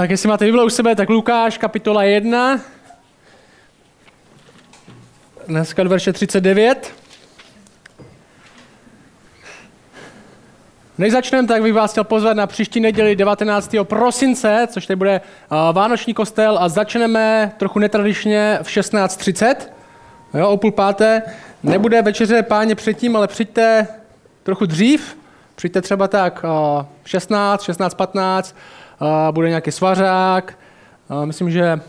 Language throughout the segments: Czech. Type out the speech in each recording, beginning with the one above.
Tak jestli máte Bible u sebe, tak Lukáš, kapitola 1. Dneska do verše 39. Než začneme, tak bych vás chtěl pozvat na příští neděli 19. prosince, což tady bude uh, Vánoční kostel a začneme trochu netradičně v 16.30, jo, o půl páté. Nebude večeře páně předtím, ale přijďte trochu dřív, přijďte třeba tak uh, 16, 16.15, uh, bude nějaký svařák, myslím, že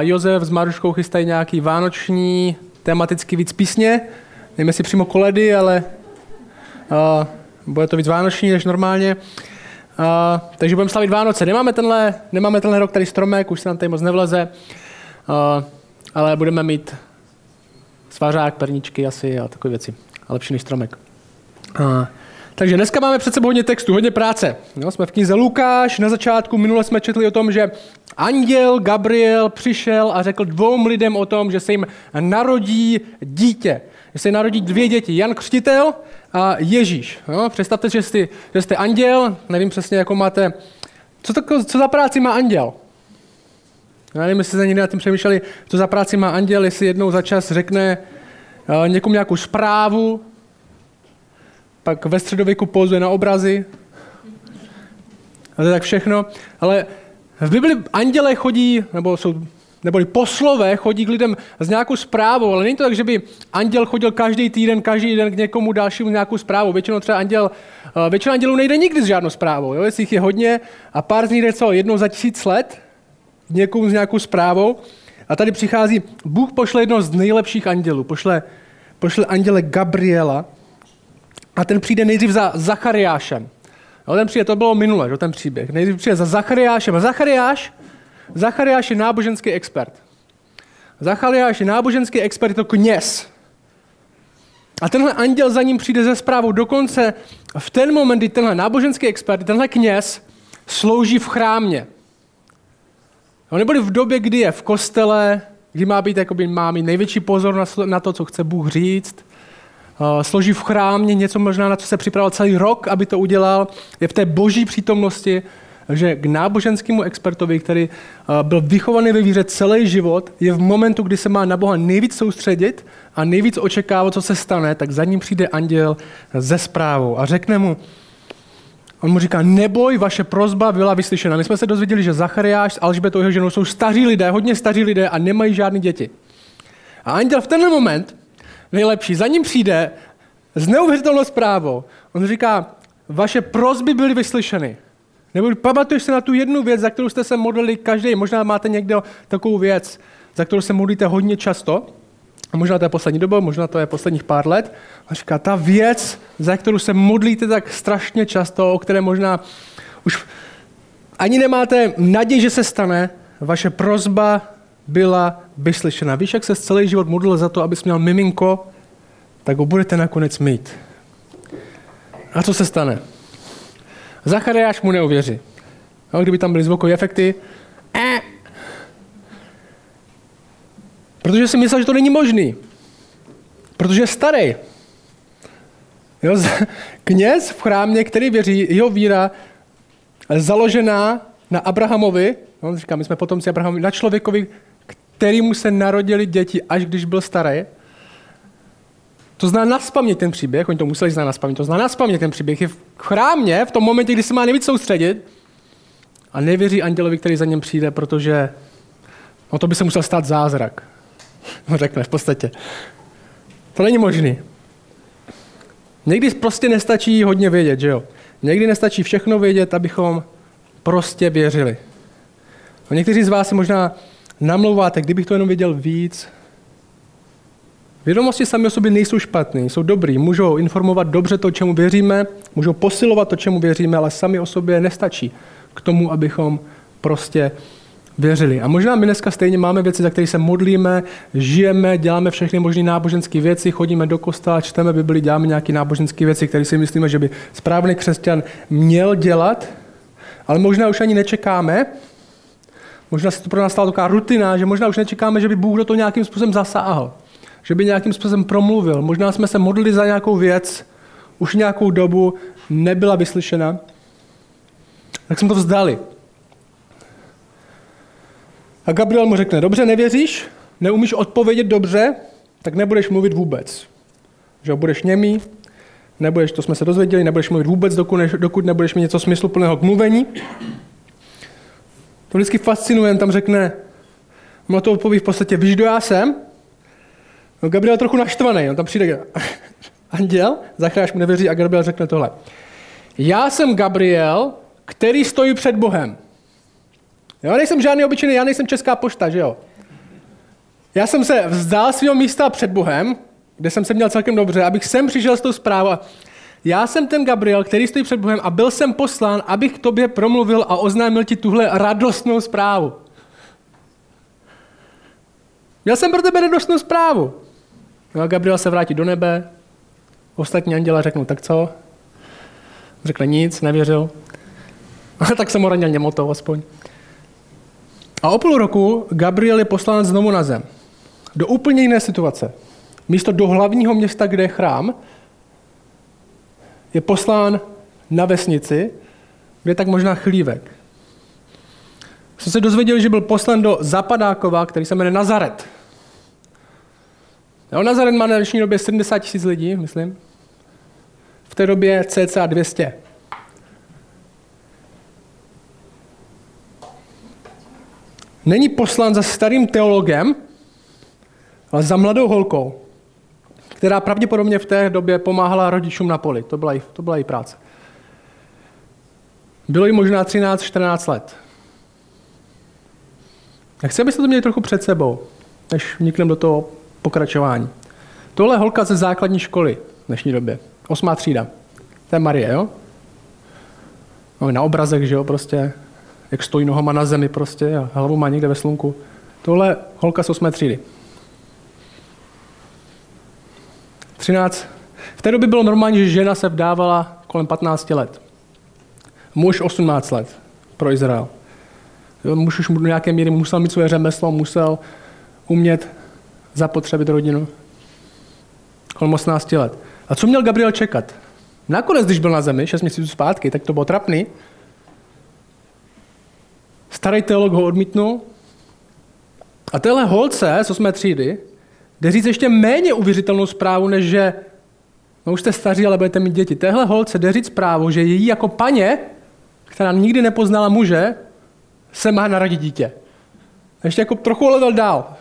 Josef s Maruškou chystají nějaký vánoční, tematicky víc písně, nevím jestli přímo koledy, ale bude to víc vánoční než normálně. Takže budeme slavit Vánoce. Nemáme tenhle, nemáme tenhle rok tady stromek, už se nám tady moc nevleze, ale budeme mít svařák, perničky asi a takové věci. A lepší než stromek. Uh, takže dneska máme před sebou hodně textu, hodně práce. No, jsme v knize Lukáš, na začátku minule jsme četli o tom, že anděl Gabriel přišel a řekl dvou lidem o tom, že se jim narodí dítě. Že se narodí dvě děti, Jan Křtitel a Ježíš. No, představte, že jste, že jste anděl, nevím přesně, jakou máte, co, to, co za práci má anděl? Já nevím, jestli jste někdy nad tím přemýšleli, co za práci má anděl, jestli jednou za čas řekne uh, někomu nějakou zprávu, pak ve středověku pozuje na obrazy. A to je tak všechno. Ale v Bibli anděle chodí, nebo jsou neboli poslové chodí k lidem s nějakou zprávou, ale není to tak, že by anděl chodil každý týden, každý den k někomu dalšímu nějakou zprávou. Většinou třeba anděl, většina andělů nejde nikdy s žádnou zprávou. Jo? Jestli jich je hodně a pár z nich jde co, jednou za tisíc let někomu s nějakou zprávou. A tady přichází, Bůh pošle jednoho z nejlepších andělů, pošle, pošle anděle Gabriela, a ten přijde nejdřív za Zachariášem. No, ten přijde, to bylo minule, že, ten příběh. Nejdřív přijde za Zachariášem. A Zachariáš, Zachariáš je náboženský expert. Zachariáš je náboženský expert, je to kněz. A tenhle anděl za ním přijde ze zprávou. Dokonce v ten moment, kdy tenhle náboženský expert, tenhle kněz slouží v chrámě. No, neboli v době, kdy je v kostele, kdy má být, jakoby, má mít největší pozor na to, co chce Bůh říct, složí v chrámě něco možná, na co se připravil celý rok, aby to udělal, je v té boží přítomnosti, že k náboženskému expertovi, který eh, byl vychovaný ve víře celý život, je v momentu, kdy se má na Boha nejvíc soustředit a nejvíc očekávat, co se stane, tak za ním přijde anděl ze zprávou a řekne mu, on mu říká, neboj, vaše prozba byla vyslyšena. My jsme se dozvěděli, že Zachariáš s Alžbetou jeho ženou jsou staří lidé, hodně staří lidé a nemají žádné děti. A anděl v tenhle moment nejlepší. Za ním přijde s neuvěřitelnou zprávou. On říká, vaše prozby byly vyslyšeny. Nebo pamatuješ se na tu jednu věc, za kterou jste se modlili každý. Možná máte někdo takovou věc, za kterou se modlíte hodně často. A možná to je poslední doba, možná to je posledních pár let. A říká, ta věc, za kterou se modlíte tak strašně často, o které možná už ani nemáte naději, že se stane, vaše prozba byla vyslyšena. Víš, jak se celý život modlil za to, abys měl miminko, tak ho budete nakonec mít. A co se stane? Zachariáš mu neuvěří. No, kdyby tam byly zvukové efekty, eh. protože si myslel, že to není možný. Protože je starý. Jo, kněz v chrámě, který věří, jeho víra založená na Abrahamovi, on říká, my jsme potomci Abrahamovi, na člověkovi, kterýmu se narodili děti, až když byl starý. To zná naspamět ten příběh, oni to museli znát naspamět, to zná naspamět ten příběh. Je v chrámě, v tom momentě, kdy se má nejvíc soustředit a nevěří andělovi, který za něm přijde, protože no to by se musel stát zázrak. No řekne v podstatě. To není možný. Někdy prostě nestačí hodně vědět, že jo? Někdy nestačí všechno vědět, abychom prostě věřili. A někteří z vás si možná namlouváte, kdybych to jenom věděl víc. Vědomosti sami o sobě nejsou špatné, jsou dobrý, můžou informovat dobře to, čemu věříme, můžou posilovat to, čemu věříme, ale sami o sobě nestačí k tomu, abychom prostě věřili. A možná my dneska stejně máme věci, za které se modlíme, žijeme, děláme všechny možné náboženské věci, chodíme do kostela, čteme Bibli, děláme nějaké náboženské věci, které si myslíme, že by správný křesťan měl dělat, ale možná už ani nečekáme, Možná se to pro nás stala taková rutina, že možná už nečekáme, že by Bůh do toho nějakým způsobem zasáhl. Že by nějakým způsobem promluvil. Možná jsme se modlili za nějakou věc, už nějakou dobu nebyla vyslyšena. Tak jsme to vzdali. A Gabriel mu řekne, dobře, nevěříš, neumíš odpovědět dobře, tak nebudeš mluvit vůbec. Že budeš němý, nebudeš, to jsme se dozvěděli, nebudeš mluvit vůbec, dokud, dokud nebudeš mít něco smysluplného k mluvení. To vždycky fascinuje, tam řekne, má to odpoví v podstatě, víš, kdo já jsem? No Gabriel trochu naštvaný, on tam přijde anděl, zachránš mu nevěří a Gabriel řekne tohle. Já jsem Gabriel, který stojí před Bohem. Jo, nejsem žádný obyčejný, já nejsem česká pošta, že jo? Já jsem se vzdal svého místa před Bohem, kde jsem se měl celkem dobře, abych sem přišel s tou zprávou. Já jsem ten Gabriel, který stojí před Bohem a byl jsem poslán, abych k tobě promluvil a oznámil ti tuhle radostnou zprávu. Měl jsem pro tebe radostnou zprávu. No a Gabriel se vrátí do nebe, ostatní anděla řeknou, tak co? Řekne nic, nevěřil. tak jsem ho ranil němotou aspoň. A o půl roku Gabriel je poslán znovu na zem. Do úplně jiné situace. Místo do hlavního města, kde je chrám, je poslán na vesnici, kde je tak možná chlívek. Jsem se dozvěděl, že byl poslán do Zapadákova, který se jmenuje Nazaret. Jo, Nazaret má na dnešní době 70 tisíc lidí, myslím. V té době cca 200. Není poslán za starým teologem, ale za mladou holkou, která pravděpodobně v té době pomáhala rodičům na poli. To byla, to byla její práce. Bylo jí možná 13-14 let. Já chci, abyste to měli trochu před sebou, než vnikneme do toho pokračování. Tohle je holka ze základní školy v dnešní době. Osmá třída. To je Marie, jo? No, na obrazech, že jo, prostě, jak stojí nohama na zemi prostě a hlavu má někde ve slunku. Tohle holka z osmé třídy. 13. V té době bylo normální, že žena se vdávala kolem 15 let. Muž 18 let pro Izrael. Muž už do nějaké míry musel mít své řemeslo, musel umět zapotřebit rodinu. Kolem 18 let. A co měl Gabriel čekat? Nakonec, když byl na zemi, 6 měsíců zpátky, tak to bylo trapný. Starý teolog ho odmítnul. A téhle holce z 8. třídy jde říct ještě méně uvěřitelnou zprávu, než že no už jste staří, ale budete mít děti. Téhle holce jde říct zprávu, že její jako paně, která nikdy nepoznala muže, se má narodit dítě. A ještě jako trochu level dál.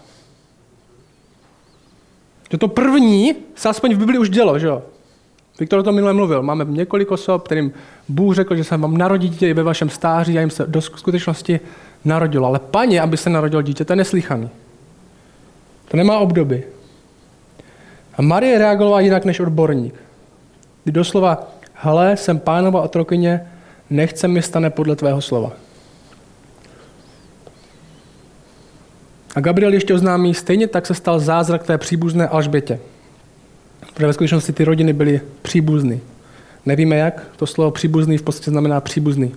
Že to první se aspoň v Bibli už dělo, že jo? Viktor o tom minule mluvil. Máme několik osob, kterým Bůh řekl, že se vám narodí dítě i ve vašem stáří a jim se do skutečnosti narodilo. Ale paně, aby se narodil dítě, to je neslíchaný. To nemá obdoby. A Marie reagovala jinak než odborník. Kdy doslova, hele, jsem pánova otrokyně, nechce mi stane podle tvého slova. A Gabriel ještě oznámí, stejně tak se stal zázrak té příbuzné Alžbětě. Protože ve skutečnosti ty rodiny byly příbuzný. Nevíme jak, to slovo příbuzný v podstatě znamená příbuzný.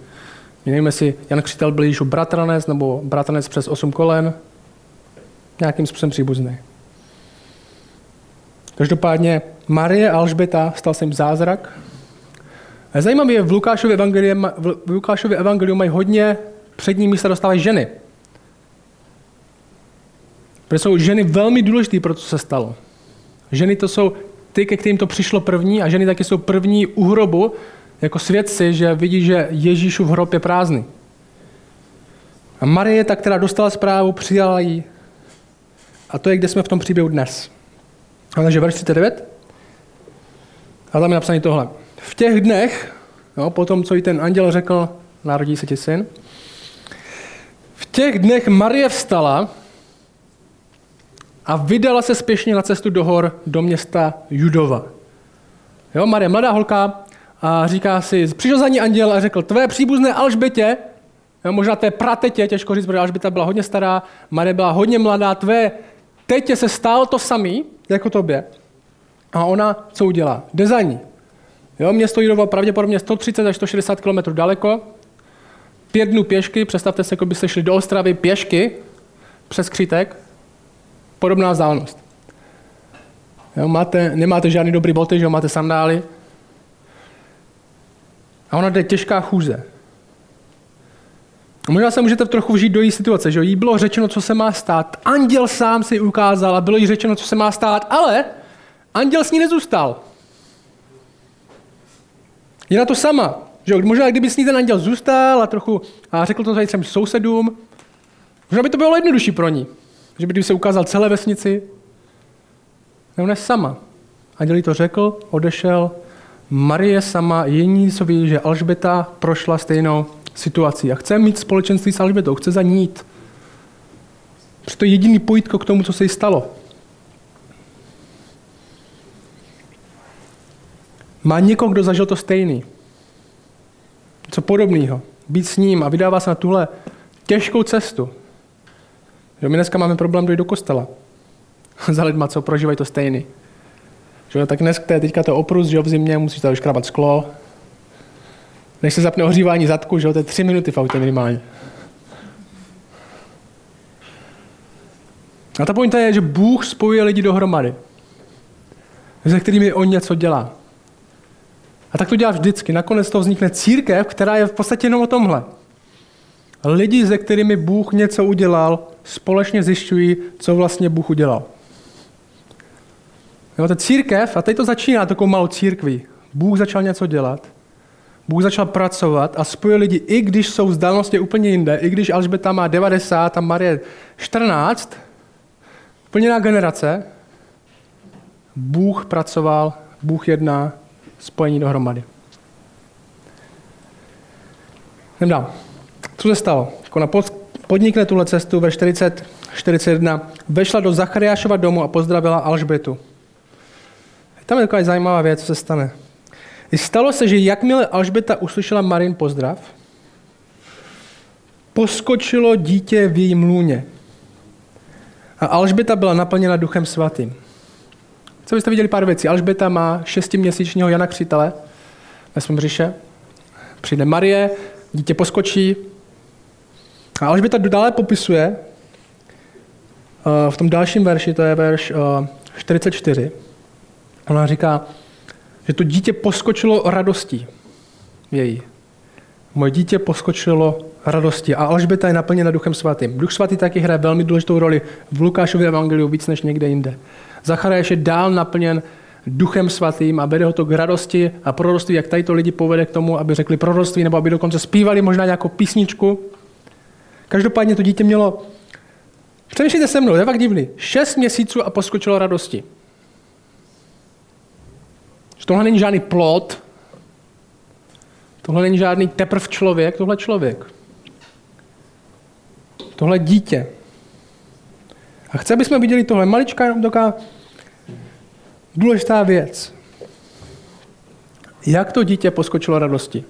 My nevíme, jestli Jan Křitel byl již bratranec nebo bratranec přes osm kolen, nějakým způsobem příbuzný. Každopádně Marie Alžbeta stal se jim zázrak. Zajímavé je, v Lukášově evangeliu, v Lukášově evangeliu mají hodně přední místa dostávají ženy. Protože jsou ženy velmi důležité pro to, co se stalo. Ženy to jsou ty, ke kterým to přišlo první a ženy taky jsou první u hrobu, jako svědci, že vidí, že Ježíšův hrob je prázdný. A Marie ta, která dostala zprávu, přijala ji. A to je, kde jsme v tom příběhu dnes. Takže verš 39. A tam je napsané tohle. V těch dnech, jo, po tom, co jí ten anděl řekl, narodí se ti syn, v těch dnech Marie vstala a vydala se spěšně na cestu do hor do města Judova. Jo, Marie, mladá holka, a říká si, přišel za ní anděl a řekl, tvé příbuzné Alžbětě, jo, možná té pratetě, těžko říct, protože Alžběta byla hodně stará, Marie byla hodně mladá, tvé tetě se stalo to samý, jako tobě. A ona co udělá? Jde za ní. Jo, město Judovo pravděpodobně 130 až 160 km daleko, pět dnů pěšky, představte se, jako byste šli do Ostravy pěšky přes Křítek, podobná vzdálenost. Jo, máte, nemáte žádný dobrý boty, že jo, máte sandály. A ona jde těžká chůze. Možná se můžete trochu vžít do její situace, že jí bylo řečeno, co se má stát. Anděl sám si ukázal a bylo jí řečeno, co se má stát, ale anděl s ní nezůstal. Je na to sama. Že možná kdyby s ní ten anděl zůstal a trochu a řekl to tady třem sousedům, možná by to bylo jednodušší pro ní. Že by se ukázal celé vesnici. Ne, ona je sama. Anděl jí to řekl, odešel. Marie sama, jediný, co ví, že Alžbeta prošla stejnou situací a chce mít společenství s Alžbetou, chce za ní jít. to je jediný pojítko k tomu, co se jí stalo. Má někoho, kdo zažil to stejný. Co podobného. Být s ním a vydává se na tuhle těžkou cestu. Jo, my dneska máme problém dojít do kostela. Za lidma, co prožívají to stejný. Že, tak dneska teďka to oprus, že v zimě musíš tady škrabat sklo, než se zapne ohřívání zadku, že to je tři minuty v autě minimálně. A ta pointa je, že Bůh spojuje lidi dohromady, se kterými on něco dělá. A tak to dělá vždycky. Nakonec to vznikne církev, která je v podstatě jenom o tomhle. Lidi, se kterými Bůh něco udělal, společně zjišťují, co vlastně Bůh udělal. Jo, ta církev, a teď to začíná takovou malou církví. Bůh začal něco dělat. Bůh začal pracovat a spojil lidi, i když jsou vzdálenosti úplně jinde, i když Alžbeta má 90 a Marie 14, úplně jiná generace, Bůh pracoval, Bůh jedná, spojení dohromady. Jdem dál. Co se stalo? Jako na podnikne tuhle cestu ve 40, 41, vešla do Zachariášova domu a pozdravila Alžbetu. Tam je taková zajímavá věc, co se stane. Stalo se, že jakmile Alžbeta uslyšela Marin pozdrav, poskočilo dítě v jejím lůně. A Alžbeta byla naplněna duchem svatým. Co byste viděli pár věcí? Alžbeta má šestiměsíčního Jana Křitele ve svém břiše. Přijde Marie, dítě poskočí. A Alžbeta dále popisuje eh, v tom dalším verši, to je verš 44. Eh, Ona říká, že to dítě poskočilo radostí její. Moje dítě poskočilo radosti a Alžbeta je naplněna Duchem Svatým. Duch Svatý taky hraje velmi důležitou roli v Lukášově evangeliu víc než někde jinde. Zachariáš je dál naplněn Duchem Svatým a vede ho to k radosti a proroctví, jak tady to lidi povede k tomu, aby řekli proroctví nebo aby dokonce zpívali možná nějakou písničku. Každopádně to dítě mělo, přemýšlejte se mnou, je fakt divný, šest měsíců a poskočilo radosti. Že tohle není žádný plot, tohle není žádný teprv člověk, tohle člověk. Tohle dítě. A chce, aby jsme viděli tohle maličká, jenom taková důležitá věc. Jak to dítě poskočilo radosti?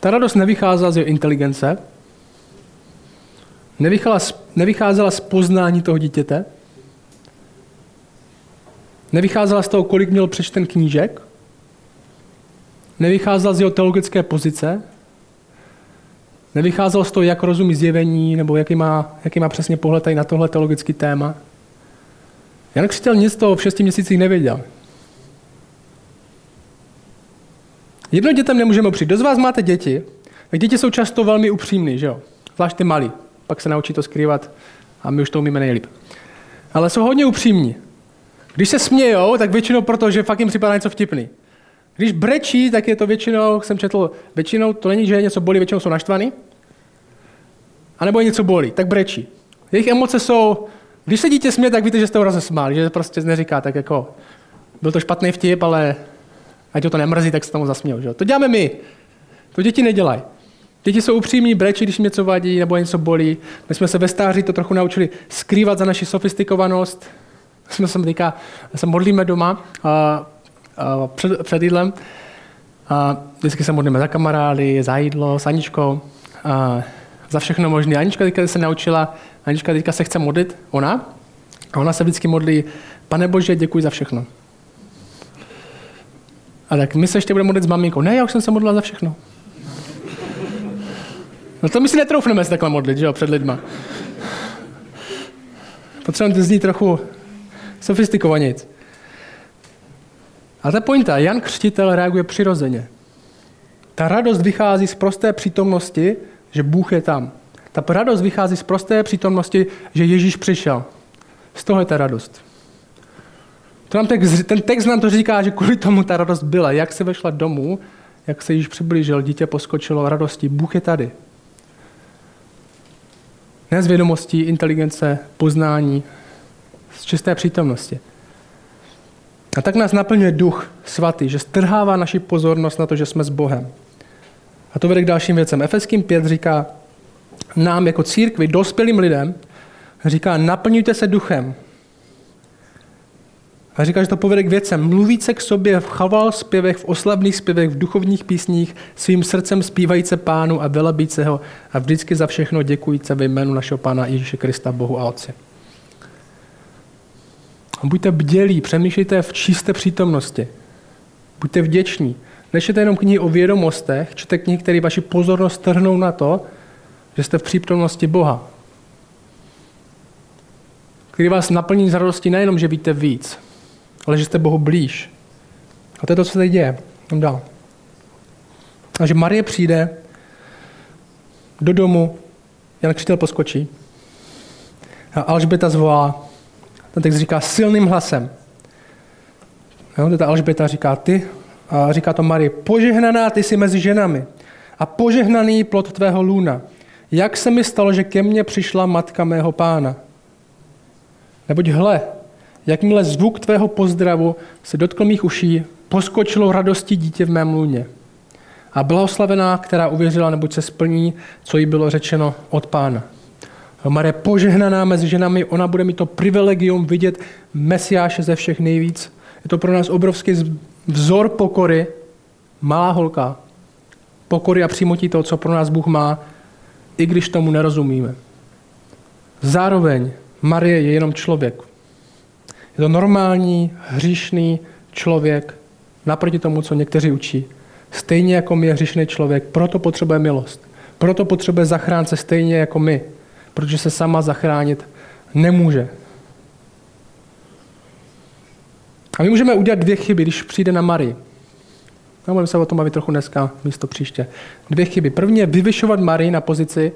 Ta radost nevycházela z jeho inteligence, nevycházela z poznání toho dítěte, Nevycházela z toho, kolik měl přečten knížek, nevycházela z jeho teologické pozice, nevycházel z toho, jak rozumí zjevení, nebo jaký má, jaký má přesně pohled tady na tohle teologický téma. Jan Křtitel nic toho v šesti měsících nevěděl. Jedno dětem nemůžeme opřít. Kdo z vás máte děti? Tak děti jsou často velmi upřímný, že jo? Zvlášť ty malí. Pak se naučí to skrývat a my už to umíme nejlíp. Ale jsou hodně upřímní. Když se smějou, tak většinou proto, že fakt jim připadá něco vtipný. Když brečí, tak je to většinou, jsem četl, většinou to není, že něco bolí, většinou jsou naštvaný. A nebo je něco bolí, tak brečí. Jejich emoce jsou, když se dítě směje, tak víte, že jste ho rozesmáli, že prostě neříká tak jako, byl to špatný vtip, ale ať ho to nemrzí, tak se tomu zasměl. Že? To děláme my. To děti nedělají. Děti jsou upřímní, brečí, když něco vadí nebo něco bolí. My jsme se ve stáří to trochu naučili skrývat za naši sofistikovanost, jsme se teďka se modlíme doma a, a před, před jídlem. A vždycky se modlíme za kamarády, za jídlo, s Aničkou, a za všechno možné. Anička teďka se naučila, Anička teďka se chce modlit, ona, a ona se vždycky modlí, pane Bože, děkuji za všechno. A tak my se ještě budeme modlit s maminkou. Ne, já už jsem se modlila za všechno. No to my si netroufneme se takhle modlit, že jo, před lidma. Potřebujeme to znít trochu sofistikovanějc. A ta pointa, Jan Křtitel reaguje přirozeně. Ta radost vychází z prosté přítomnosti, že Bůh je tam. Ta radost vychází z prosté přítomnosti, že Ježíš přišel. Z toho je ta radost. To nám text, ten text nám to říká, že kvůli tomu ta radost byla. Jak se vešla domů, jak se již přiblížil, dítě poskočilo radostí. Bůh je tady. Ne z vědomostí, inteligence, poznání, z čisté přítomnosti. A tak nás naplňuje duch svatý, že strhává naši pozornost na to, že jsme s Bohem. A to vede k dalším věcem. Efeským 5 říká nám jako církvi, dospělým lidem, říká, naplňujte se duchem. A říká, že to povede k věcem. Mluvíte k sobě v chaval zpěvech, v oslavných zpěvech, v duchovních písních, svým srdcem zpívajíce pánu a velebíce ho a vždycky za všechno děkujíce ve jménu našeho pána Ježíše Krista, Bohu a Otci. Buďte bdělí, přemýšlejte v čisté přítomnosti. Buďte vděční. Nečtěte jenom knihy o vědomostech, čtěte knihy, které vaši pozornost trhnou na to, že jste v přítomnosti Boha. Který vás naplní z radosti nejenom, že víte víc, ale že jste Bohu blíž. A to je to, co se děje. Tam dál. A že Marie přijde do domu, Jan Křtitel poskočí a Alžbeta zvolá, ten text říká silným hlasem. Jo, ta Alžbeta říká ty, a říká to Marie, požehnaná ty jsi mezi ženami a požehnaný plod tvého lůna. Jak se mi stalo, že ke mně přišla matka mého pána? Neboť hle, jakmile zvuk tvého pozdravu se dotkl mých uší, poskočilo radostí dítě v mém lůně. A blahoslavená, která uvěřila, neboť se splní, co jí bylo řečeno od pána. Marie požehnaná mezi ženami, ona bude mít to privilegium vidět Mesiáše ze všech nejvíc. Je to pro nás obrovský vzor pokory, malá holka, pokory a přijmutí toho, co pro nás Bůh má, i když tomu nerozumíme. Zároveň Marie je jenom člověk. Je to normální, hříšný člověk, naproti tomu, co někteří učí. Stejně jako my je hříšný člověk, proto potřebuje milost. Proto potřebuje zachránce stejně jako my, protože se sama zachránit nemůže. A my můžeme udělat dvě chyby, když přijde na Marii. A budeme se o tom bavit trochu dneska, místo příště. Dvě chyby. První je vyvyšovat Marii na pozici,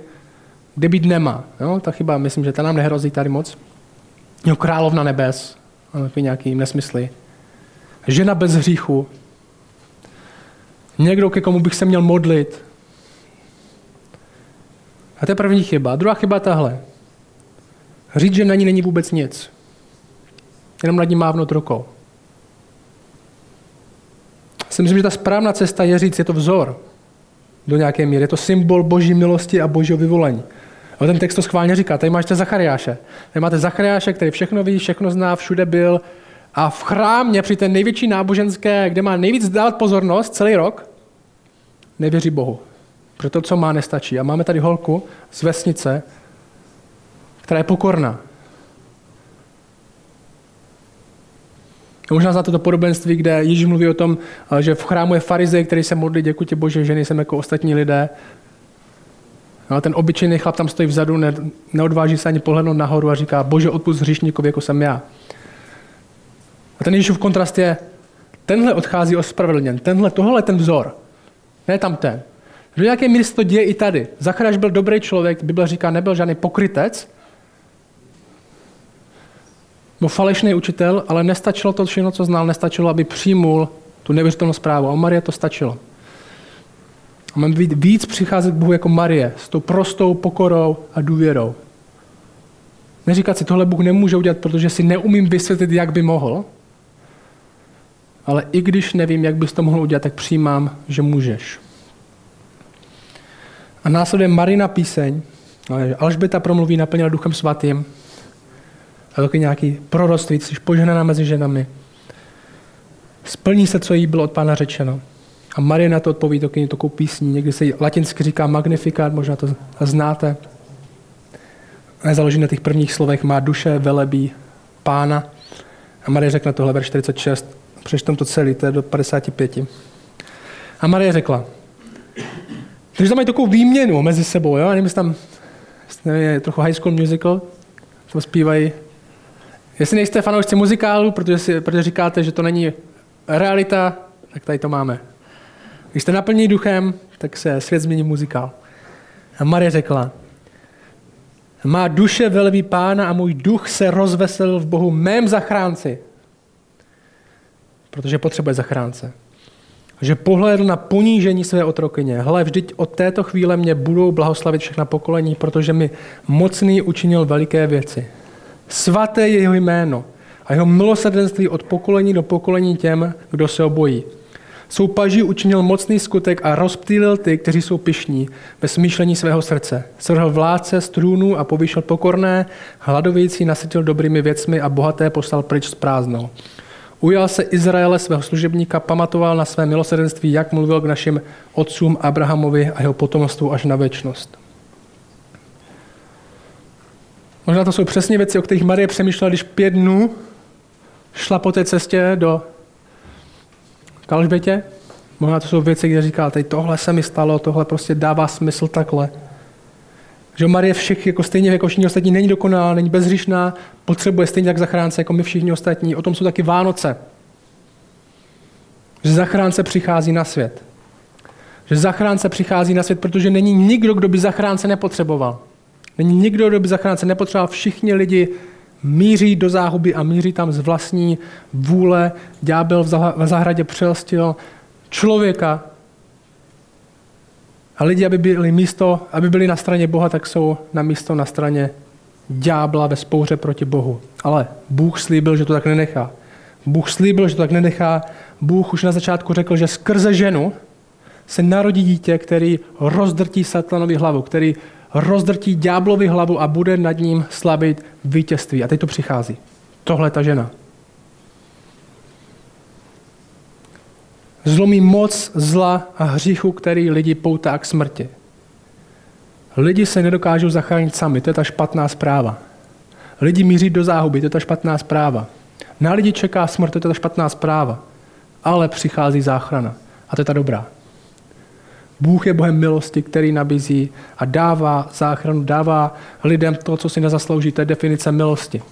kde být nemá. Jo? Ta chyba, myslím, že ta nám nehrozí tady moc. Jo, královna nebes, takový nějaký nesmysly. Žena bez hříchu. Někdo, ke komu bych se měl modlit. A to je první chyba. druhá chyba je tahle. Říct, že na ní není vůbec nic. Jenom nad ní mávnout rukou si myslím, že ta správná cesta je říct, je to vzor do nějaké míry. Je to symbol boží milosti a božího vyvolení. A ten text to schválně říká. Tady máte Zachariáše. Tady máte Zachariáše, který všechno ví, všechno zná, všude byl. A v chrámě při té největší náboženské, kde má nejvíc dávat pozornost celý rok, nevěří Bohu. Proto, co má, nestačí. A máme tady holku z vesnice, která je pokorná. Možná znáte to podobenství, kde Ježíš mluví o tom, eh, že v chrámu je farizej, který se modlí, děkuji tě Bože, že nejsem jako ostatní lidé. A ten obyčejný chlap tam stojí vzadu, ne, neodváží se ani pohlednout nahoru a říká, Bože, odpust hříšníkovi, jako jsem já. A ten Ježíšův kontrast je, tenhle odchází ospravedlněn, tenhle, tohle je ten vzor, ne tam ten. Do nějaké míry se to děje i tady. Zachráš byl dobrý člověk, Bible říká, nebyl žádný pokrytec, byl falešný učitel, ale nestačilo to všechno, co znal, nestačilo, aby přijmul tu nevěřitelnou zprávu. A Marie to stačilo. A máme být víc přicházet k Bohu jako Marie, s tou prostou pokorou a důvěrou. Neříkat si, tohle Bůh nemůže udělat, protože si neumím vysvětlit, jak by mohl, ale i když nevím, jak bys to mohl udělat, tak přijímám, že můžeš. A následuje Marina píseň, Alžbeta promluví naplněna duchem svatým, a taky nějaký proroctví, jsi poženaná mezi ženami. Splní se, co jí bylo od pána řečeno. A Marie na to odpoví taky takovou písní. Někdy se latinsky říká magnifikát, možná to znáte. A založí na těch prvních slovech má duše velebí pána. A Marie řekne tohle, verš 46. Přečtem to celý, to je do 55. A Marie řekla, takže tam mají takovou výměnu mezi sebou, jo? Nevím, tam nevím, je trochu high school musical, to zpívají Jestli nejste fanoušci muzikálu, protože, si, protože říkáte, že to není realita, tak tady to máme. Když jste naplní duchem, tak se svět změní muzikál. A Marie řekla, má duše velví pána a můj duch se rozveselil v Bohu mém zachránci. Protože potřebuje zachránce. Že pohlédl na ponížení své otrokyně. Hle, vždyť od této chvíle mě budou blahoslavit všechna pokolení, protože mi mocný učinil veliké věci. Svaté je jeho jméno a jeho milosrdenství od pokolení do pokolení těm, kdo se obojí. Soupaží učinil mocný skutek a rozptýlil ty, kteří jsou pišní ve smýšlení svého srdce. Svrhl vládce z trůnu a povýšil pokorné, hladovějící nasytil dobrými věcmi a bohaté poslal pryč s prázdnou. Ujal se Izraele svého služebníka, pamatoval na své milosrdenství, jak mluvil k našim otcům Abrahamovi a jeho potomstvu až na věčnost. Možná to jsou přesně věci, o kterých Marie přemýšlela, když pět dnů šla po té cestě do Kalžbětě. Možná to jsou věci, kde říká, teď tohle se mi stalo, tohle prostě dává smysl takhle. Že Marie všech, jako stejně jako všichni ostatní, není dokonalá, není bezřišná, potřebuje stejně tak zachránce, jako my všichni ostatní. O tom jsou taky Vánoce. Že zachránce přichází na svět. Že zachránce přichází na svět, protože není nikdo, kdo by zachránce nepotřeboval. Není nikdo, kdo by zachránce nepotřeboval. Všichni lidi míří do záhuby a míří tam z vlastní vůle. Ďábel v zahradě přelstil člověka. A lidi, aby byli, místo, aby byli na straně Boha, tak jsou na místo na straně ďábla ve spouře proti Bohu. Ale Bůh slíbil, že to tak nenechá. Bůh slíbil, že to tak nenechá. Bůh už na začátku řekl, že skrze ženu se narodí dítě, který rozdrtí satanovi hlavu, který rozdrtí ďáblovi hlavu a bude nad ním slavit vítězství. A teď to přichází. Tohle ta žena. Zlomí moc zla a hříchu, který lidi poutá k smrti. Lidi se nedokážou zachránit sami, to je ta špatná zpráva. Lidi míří do záhuby, to je ta špatná zpráva. Na lidi čeká smrt, to je ta špatná zpráva. Ale přichází záchrana. A to je ta dobrá. Bůh je Bohem milosti, který nabízí a dává záchranu, dává lidem to, co si nezaslouží. To je definice milosti,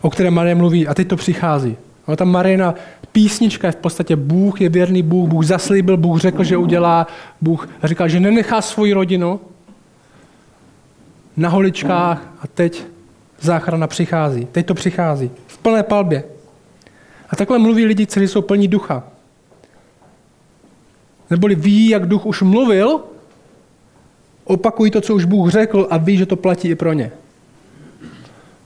o které Marie mluví. A teď to přichází. No, ta Marina písnička je v podstatě Bůh je věrný Bůh, Bůh zaslíbil, Bůh řekl, že udělá, Bůh říkal, že nenechá svoji rodinu na holičkách a teď záchrana přichází. Teď to přichází. V plné palbě. A takhle mluví lidi, kteří jsou plní ducha. Neboli ví, jak duch už mluvil, opakují to, co už Bůh řekl a ví, že to platí i pro ně.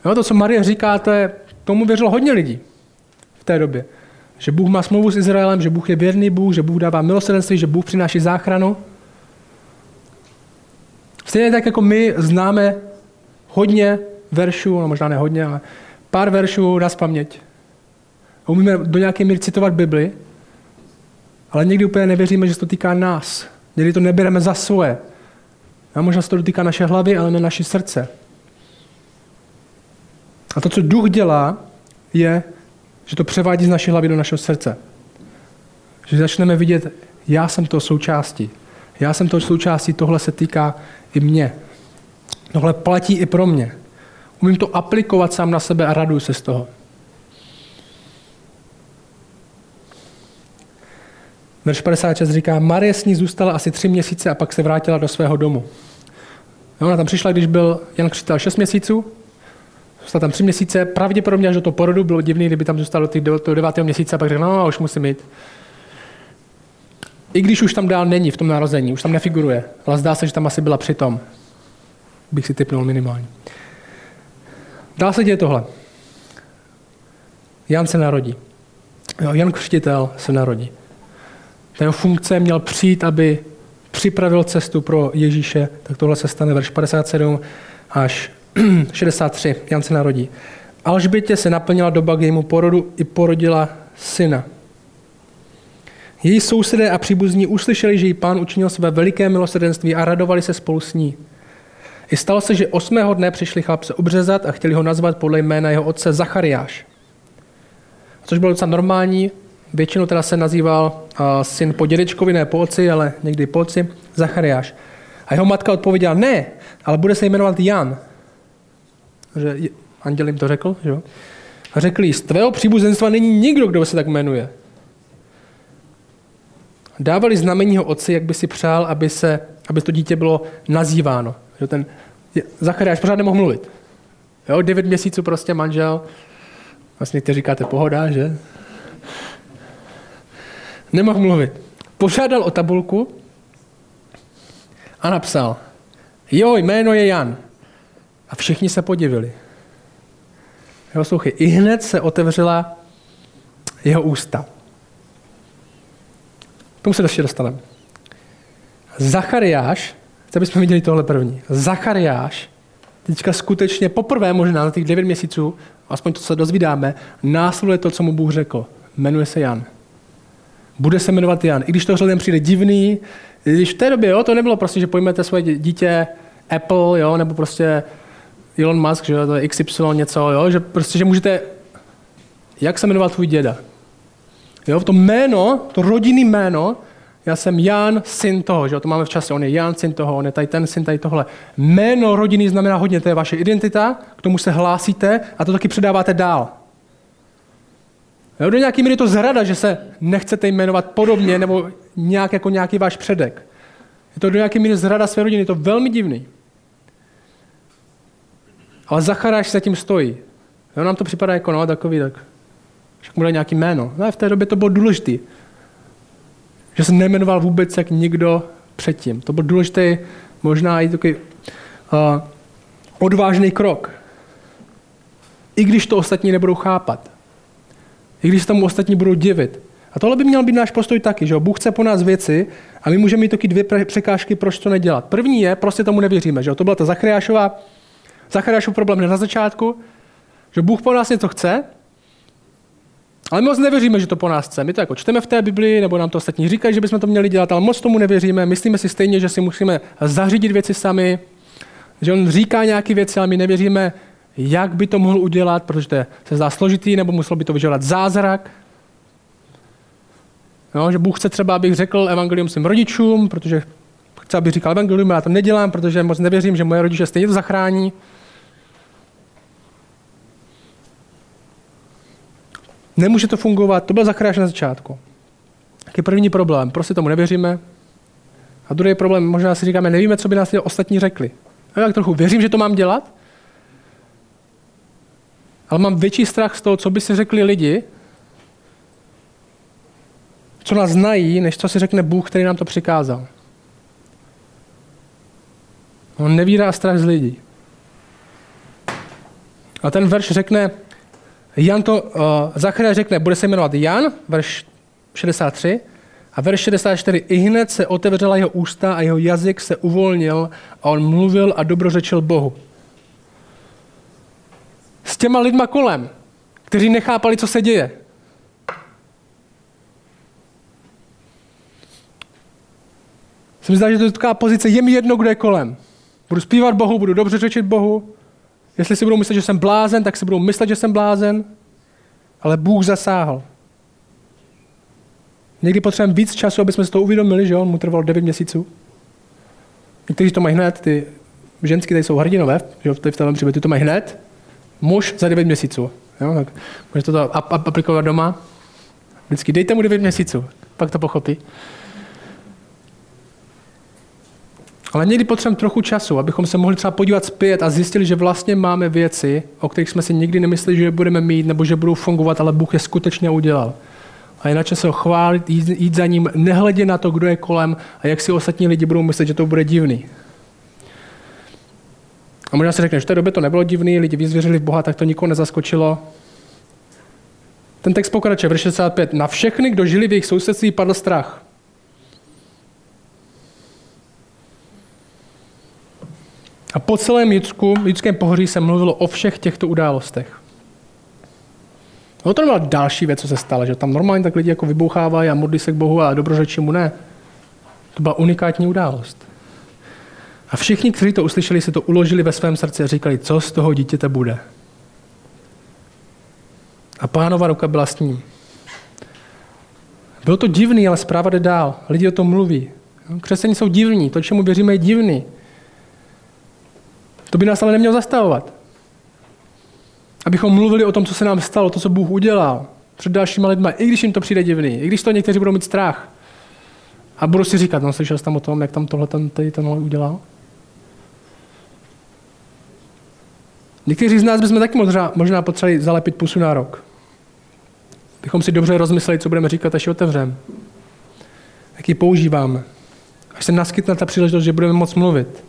Jo, to, co Marie říká, to je, tomu věřilo hodně lidí v té době. Že Bůh má smlouvu s Izraelem, že Bůh je věrný Bůh, že Bůh dává milosrdenství, že Bůh přináší záchranu. Stejně tak, jako my známe hodně veršů, no možná ne hodně, ale pár veršů na paměť. Umíme do nějaké míry citovat Bibli, ale někdy úplně nevěříme, že se to týká nás. Někdy to nebereme za svoje. A možná se to dotýká naše hlavy, ale ne naše srdce. A to, co duch dělá, je, že to převádí z naší hlavy do našeho srdce. Že začneme vidět, já jsem to součástí. Já jsem to součástí, tohle se týká i mě. Tohle platí i pro mě. Umím to aplikovat sám na sebe a raduju se z toho. Verš 56 říká, Marie s ní zůstala asi tři měsíce a pak se vrátila do svého domu. Ona tam přišla, když byl Jan Křtitel 6 měsíců, zůstala tam tři měsíce, pravděpodobně až do toho porodu, bylo divný, kdyby tam zůstalo do toho devátého měsíce a pak řekl, no, už musím jít. I když už tam dál není v tom narození, už tam nefiguruje, ale zdá se, že tam asi byla přitom. Bych si typnul minimálně. Dá se děje tohle. Jan se narodí. Jo, Jan Křtitel se narodí. Ta jeho funkce měl přijít, aby připravil cestu pro Ježíše, tak tohle se stane verš 57 až 63. Jan se narodí. Alžbětě se naplnila doba k jejímu porodu i porodila syna. Její sousedé a příbuzní uslyšeli, že jí pán učinil své veliké milosrdenství a radovali se spolu s ní. I stalo se, že osmého dne přišli chlapce obřezat a chtěli ho nazvat podle jména jeho otce Zachariáš. Což bylo docela normální, Většinou teda se nazýval uh, syn po dědečkovi, ne po otci, ale někdy po otci, Zachariáš. A jeho matka odpověděla, ne, ale bude se jmenovat Jan. Že anděl jim to řekl, že jo? A řekli, z tvého příbuzenstva není nikdo, kdo se tak jmenuje. dávali znamení ho otci, jak by si přál, aby, se, aby to dítě bylo nazýváno. Že ten Zachariáš pořád nemohl mluvit. Jo, devět měsíců prostě manžel, vlastně ty říkáte pohoda, že? Nemohl mluvit. Požádal o tabulku a napsal, jo, jméno je Jan. A všichni se podivili. Jo, sluchy, i hned se otevřela jeho ústa. K tomu se ještě dostaneme. Zachariáš, chci, bychom viděli tohle první. Zachariáš, teďka skutečně poprvé možná na těch 9 měsíců, aspoň to, co dozvídáme, následuje to, co mu Bůh řekl. Jmenuje se Jan. Bude se jmenovat Jan. I když to lidem přijde divný, když v té době jo, to nebylo prostě, že pojmete svoje dítě Apple, jo, nebo prostě Elon Musk, že to je XY něco, jo, že prostě, že můžete, jak se jmenoval tvůj děda? Jo, to jméno, to rodinný jméno, já jsem Jan, syn toho, že jo, to máme v čase, on je Jan, syn toho, on je tady ten syn, tady tohle. Jméno rodiny znamená hodně, to je vaše identita, k tomu se hlásíte a to taky předáváte dál. Jo, do nějaký míry je to zrada, že se nechcete jmenovat podobně nebo nějak jako nějaký váš předek. Je to do nějaké míry zrada své rodiny, je to velmi divný. Ale Zacharáš se tím stojí. Jo, nám to připadá jako no, takový, tak však mu nějaký jméno. No, v té době to bylo důležité. Že se nejmenoval vůbec jak nikdo předtím. To byl důležitý, možná i takový uh, odvážný krok. I když to ostatní nebudou chápat. I když se tomu ostatní budou divit. A tohle by měl být náš postoj taky, že Bůh chce po nás věci a my můžeme mít taky dvě překážky, proč to nedělat. První je, prostě tomu nevěříme, že To byla ta Zachariášová, Zachariášův problém na začátku, že Bůh po nás něco chce, ale moc nevěříme, že to po nás chce. My to jako čteme v té Biblii, nebo nám to ostatní říkají, že bychom to měli dělat, ale moc tomu nevěříme. Myslíme si stejně, že si musíme zařídit věci sami, že on říká nějaké věci, ale my nevěříme, jak by to mohl udělat, protože to se zdá složitý, nebo musel by to vyžadat zázrak. No, že Bůh chce třeba, abych řekl evangelium svým rodičům, protože chce, abych říkal evangelium, já to nedělám, protože moc nevěřím, že moje rodiče stejně to zachrání. Nemůže to fungovat, to byl zachráněn na začátku. Jaký první problém? Prostě tomu nevěříme. A druhý problém, možná si říkáme, nevíme, co by nás ostatní řekli. A tak trochu věřím, že to mám dělat, ale mám větší strach z toho, co by si řekli lidi, co nás znají, než co si řekne Bůh, který nám to přikázal. On nevírá strach z lidí. A ten verš řekne, Jan to, uh, Zachariáš řekne, bude se jmenovat Jan, verš 63, a verš 64, i hned se otevřela jeho ústa a jeho jazyk se uvolnil a on mluvil a dobrořečil Bohu. S těma lidma kolem, kteří nechápali, co se děje. Se mi zdá, že to je taková pozice, je mi jedno, kdo je kolem. Budu zpívat Bohu, budu dobře řečit Bohu, Jestli si budou myslet, že jsem blázen, tak si budou myslet, že jsem blázen. Ale Bůh zasáhl. Někdy potřebujeme víc času, aby jsme si to uvědomili, že on mu trval 9 měsíců. Někteří to mají hned, ty ženský tady jsou hrdinové, že v tom příběhu ty to mají hned. Muž za 9 měsíců. Jo, tak můžete to aplikovat doma. Vždycky dejte mu 9 měsíců, pak to pochopí. Ale někdy potřebujeme trochu času, abychom se mohli třeba podívat zpět a zjistili, že vlastně máme věci, o kterých jsme si nikdy nemysleli, že je budeme mít nebo že budou fungovat, ale Bůh je skutečně udělal. A je na čase ho chválit, jít, za ním, nehledě na to, kdo je kolem a jak si ostatní lidi budou myslet, že to bude divný. A možná si řekneš, že v té době to nebylo divný, lidi vyzvěřili v Boha, tak to nikoho nezaskočilo. Ten text pokračuje, verš 65. Na všechny, kdo žili v jejich sousedství, padl strach. A po celém Jidsku, Jidském pohoří se mluvilo o všech těchto událostech. No to nebyla další věc, co se stalo, že tam normálně tak lidi jako vybouchávají a modlí se k Bohu a dobrořečí mu ne. To byla unikátní událost. A všichni, kteří to uslyšeli, si to uložili ve svém srdci a říkali, co z toho dítěte bude. A pánova ruka byla s ním. Bylo to divný, ale zpráva jde dál. Lidi o tom mluví. Křesení jsou divní, to, čemu věříme, je divný. To by nás ale nemělo zastavovat. Abychom mluvili o tom, co se nám stalo, to, co Bůh udělal před dalšíma lidmi, i když jim to přijde divný, i když to někteří budou mít strach. A budu si říkat, no slyšel jsi tam o tom, jak tam tohle ten, tenhle udělal? Někteří z nás bychom taky možná, možná potřebovali zalepit pusu na rok. Bychom si dobře rozmysleli, co budeme říkat, až ji otevřeme. Jak ji používáme. Až se naskytne ta příležitost, že budeme moc mluvit.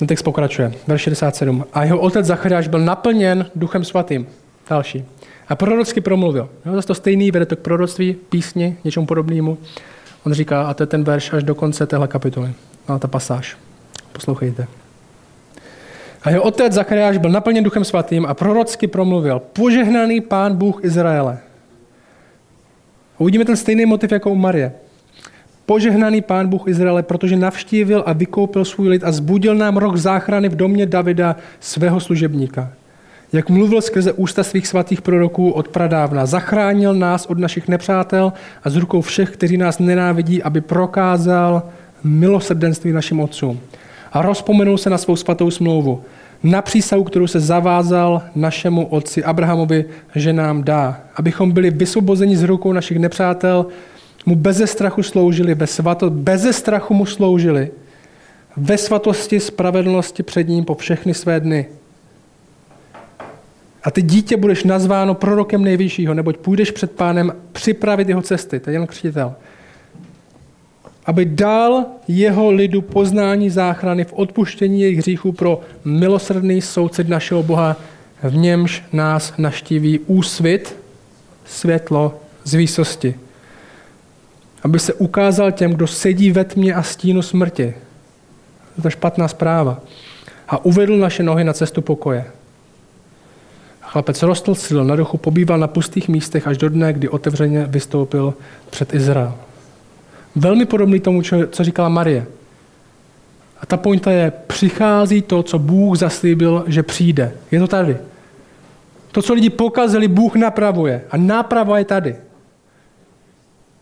Ten text pokračuje. Verš 67. A jeho otec Zachariáš byl naplněn duchem svatým. Další. A prorocky promluvil. Jo, zase to stejný, vede to k proroctví, písni, něčemu podobnému. On říká, a to je ten verš až do konce téhle kapitoly. No, ta pasáž. Poslouchejte. A jeho otec Zachariáš byl naplněn duchem svatým a prorocky promluvil. Požehnaný pán Bůh Izraele. Uvidíme ten stejný motiv jako u Marie. Požehnaný pán Bůh Izraele, protože navštívil a vykoupil svůj lid a zbudil nám rok záchrany v domě Davida, svého služebníka. Jak mluvil skrze ústa svých svatých proroků od pradávna. Zachránil nás od našich nepřátel a z rukou všech, kteří nás nenávidí, aby prokázal milosrdenství našim otcům. A rozpomenul se na svou svatou smlouvu, na přísahu, kterou se zavázal našemu otci Abrahamovi, že nám dá, abychom byli vysvobozeni z rukou našich nepřátel mu beze strachu sloužili, ve svato, beze strachu mu sloužili, ve svatosti, spravedlnosti před ním po všechny své dny. A ty dítě budeš nazváno prorokem nejvyššího, neboť půjdeš před pánem připravit jeho cesty. To je jen křtitel. Aby dal jeho lidu poznání záchrany v odpuštění jejich hříchů pro milosrdný soucit našeho Boha, v němž nás naštíví úsvit, světlo z výsosti aby se ukázal těm, kdo sedí ve tmě a stínu smrti. To je špatná zpráva. A uvedl naše nohy na cestu pokoje. Chlapec rostl sil na duchu, pobýval na pustých místech až do dne, kdy otevřeně vystoupil před Izrael. Velmi podobný tomu, co říkala Marie. A ta pointa je, přichází to, co Bůh zaslíbil, že přijde. Je to tady. To, co lidi pokazili, Bůh napravuje. A náprava je tady.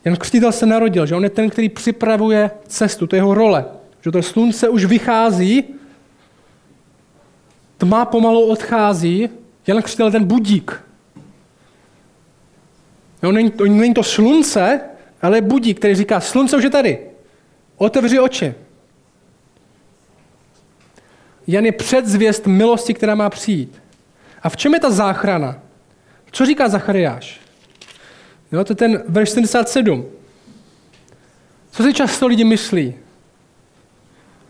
Jan Křtitel se narodil, že on je ten, který připravuje cestu, to je jeho role. Že to slunce už vychází, tma pomalu odchází, Jan Křtitel je ten budík. Jo, není, to, není to slunce, ale budík, který říká, slunce už je tady. Otevři oči. Jan je předzvěst milosti, která má přijít. A v čem je ta záchrana? Co říká Zachariáš? Jo, to je ten verš 77. Co si často lidi myslí?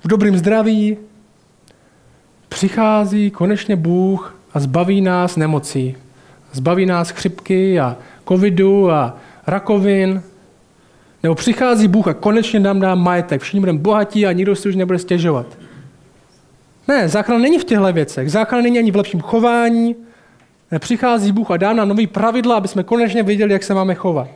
V dobrém zdraví přichází konečně Bůh a zbaví nás nemocí. Zbaví nás chřipky a covidu a rakovin. Nebo přichází Bůh a konečně nám dá majetek. Všichni budeme bohatí a nikdo si už nebude stěžovat. Ne, záchrana není v těchto věcech. Záchrana není ani v lepším chování, Přichází Bůh a dá nám nový pravidla, aby jsme konečně věděli, jak se máme chovat.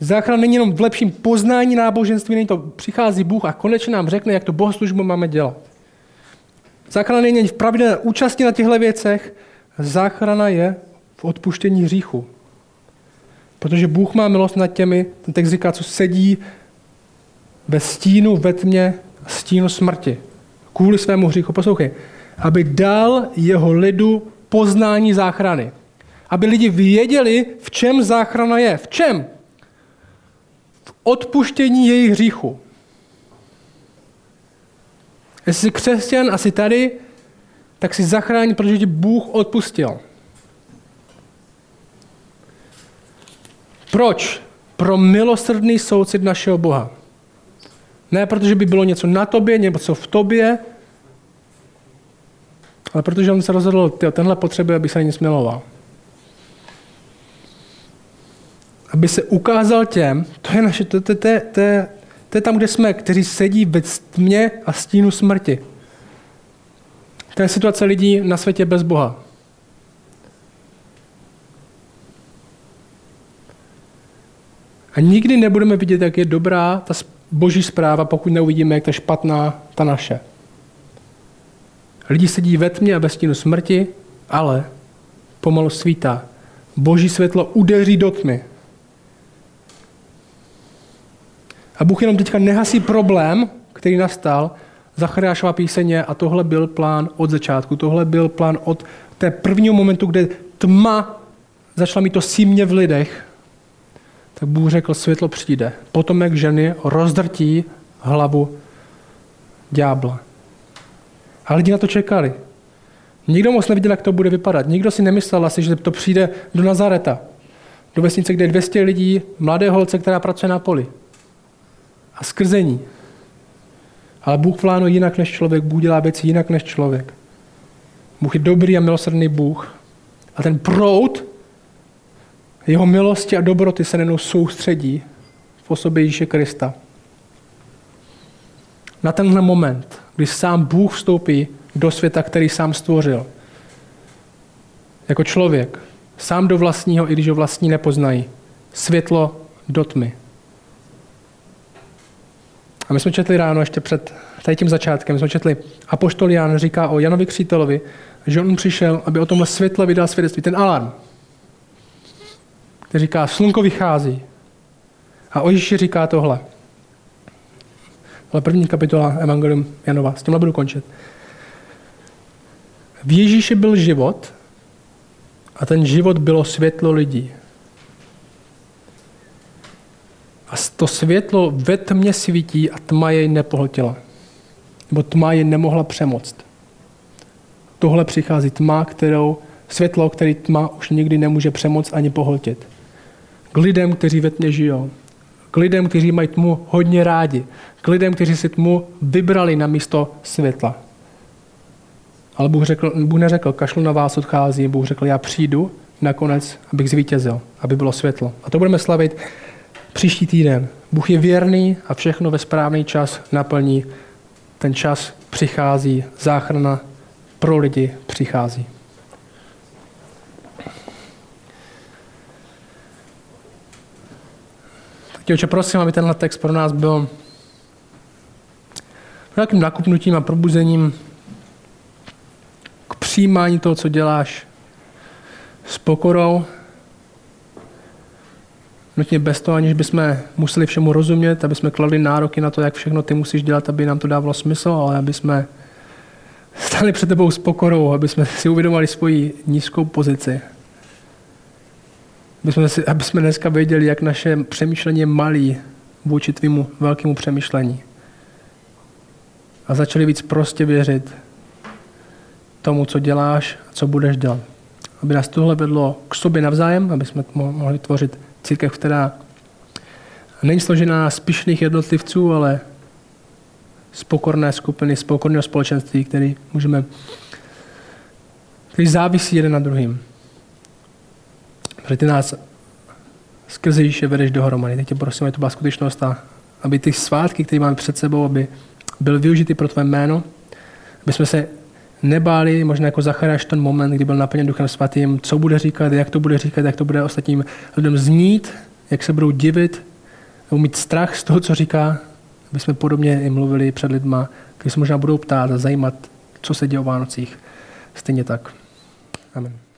Záchrana není jenom v lepším poznání náboženství, není to, přichází Bůh a konečně nám řekne, jak to bohoslužbu máme dělat. Záchrana není v pravidelné účasti na těchto věcech, záchrana je v odpuštění hříchu. Protože Bůh má milost nad těmi, ten text říká, co sedí ve stínu, ve tmě, stínu smrti. Kvůli svému hříchu. Poslouchej. Aby dal jeho lidu poznání záchrany. Aby lidi věděli, v čem záchrana je. V čem? V odpuštění jejich hříchu. Jestli jsi křesťan a jsi tady, tak si zachrání, protože ti Bůh odpustil. Proč? Pro milosrdný soucit našeho Boha. Ne protože by bylo něco na tobě, něco v tobě, ale protože on se rozhodl, tyjo, tenhle potřebuje, aby se nic miloval. Aby se ukázal těm, to je, naše, to, to, to, to, to je tam, kde jsme, kteří sedí ve tmě a stínu smrti. To je situace lidí na světě bez Boha. A nikdy nebudeme vidět, jak je dobrá ta boží zpráva, pokud neuvidíme, jak ta špatná ta naše. Lidi sedí ve tmě a ve stínu smrti, ale pomalu svítá. Boží světlo udeří do tmy. A Bůh jenom teďka nehasí problém, který nastal, Zachariášova píseně a tohle byl plán od začátku. Tohle byl plán od té prvního momentu, kde tma začala mít to símě v lidech. tak Bůh řekl, světlo přijde. Potomek ženy rozdrtí hlavu ďábla. A lidi na to čekali. Nikdo moc neviděl, jak to bude vypadat. Nikdo si nemyslel asi, že to přijde do Nazareta. Do vesnice, kde je 200 lidí, mladé holce, která pracuje na poli. A skrzení. Ale Bůh plánuje jinak než člověk, Bůh dělá věci jinak než člověk. Bůh je dobrý a milosrdný Bůh. A ten proud jeho milosti a dobroty se nenou soustředí v osobě Ježíše Krista. Na tenhle moment, kdy sám Bůh vstoupí do světa, který sám stvořil. Jako člověk. Sám do vlastního, i když ho vlastní nepoznají. Světlo do tmy. A my jsme četli ráno, ještě před tady tím začátkem, jsme četli, Apoštol Jan říká o Janovi Křítelovi, že on přišel, aby o tomhle světle vydal svědectví, ten alarm. Který říká, slunko vychází. A o Ježíši říká tohle. Ale první kapitola Evangelium Janova, s tímhle budu končit. V Ježíši byl život a ten život bylo světlo lidí. A to světlo ve tmě svítí a tma jej nepohltila. Nebo tma jej nemohla přemoct. Tohle přichází tma, kterou, světlo, který tma už nikdy nemůže přemoct ani pohltit. K lidem, kteří ve tmě žijou. K lidem, kteří mají tmu hodně rádi. K lidem, kteří si tmu vybrali na místo světla. Ale Bůh, řekl, Bůh neřekl, kašlu na vás odchází, Bůh řekl, já přijdu nakonec, abych zvítězil, aby bylo světlo. A to budeme slavit příští týden. Bůh je věrný a všechno ve správný čas naplní. Ten čas přichází, záchrana pro lidi přichází. Tak oče, prosím, aby tenhle text pro nás byl nějakým nakupnutím a probuzením k přijímání toho, co děláš s pokorou, nutně bez toho, aniž bychom museli všemu rozumět, aby jsme kladli nároky na to, jak všechno ty musíš dělat, aby nám to dávalo smysl, ale aby jsme stali před tebou s pokorou, aby jsme si uvědomili svoji nízkou pozici. Aby jsme, si, aby jsme dneska věděli, jak naše přemýšlení je malý vůči tvýmu velkému přemýšlení. A začali víc prostě věřit tomu, co děláš a co budeš dělat. Aby nás tohle vedlo k sobě navzájem, aby jsme mohli tvořit církev, která není složená z pišných jednotlivců, ale z pokorné skupiny, z pokorného společenství, který můžeme, který závisí jeden na druhým. Protože ty nás skrze Ježíše vedeš dohromady. Teď tě prosím, aby to byla skutečnost a aby ty svátky, které máme před sebou, aby byl využity pro tvé jméno, aby jsme se nebáli, možná jako Zacharáš ten moment, kdy byl naplněn Duchem Svatým, co bude říkat, jak to bude říkat, jak to bude ostatním lidem znít, jak se budou divit, nebo mít strach z toho, co říká, aby jsme podobně i mluvili před lidma, kteří se možná budou ptát a zajímat, co se děje o Vánocích. Stejně tak. Amen.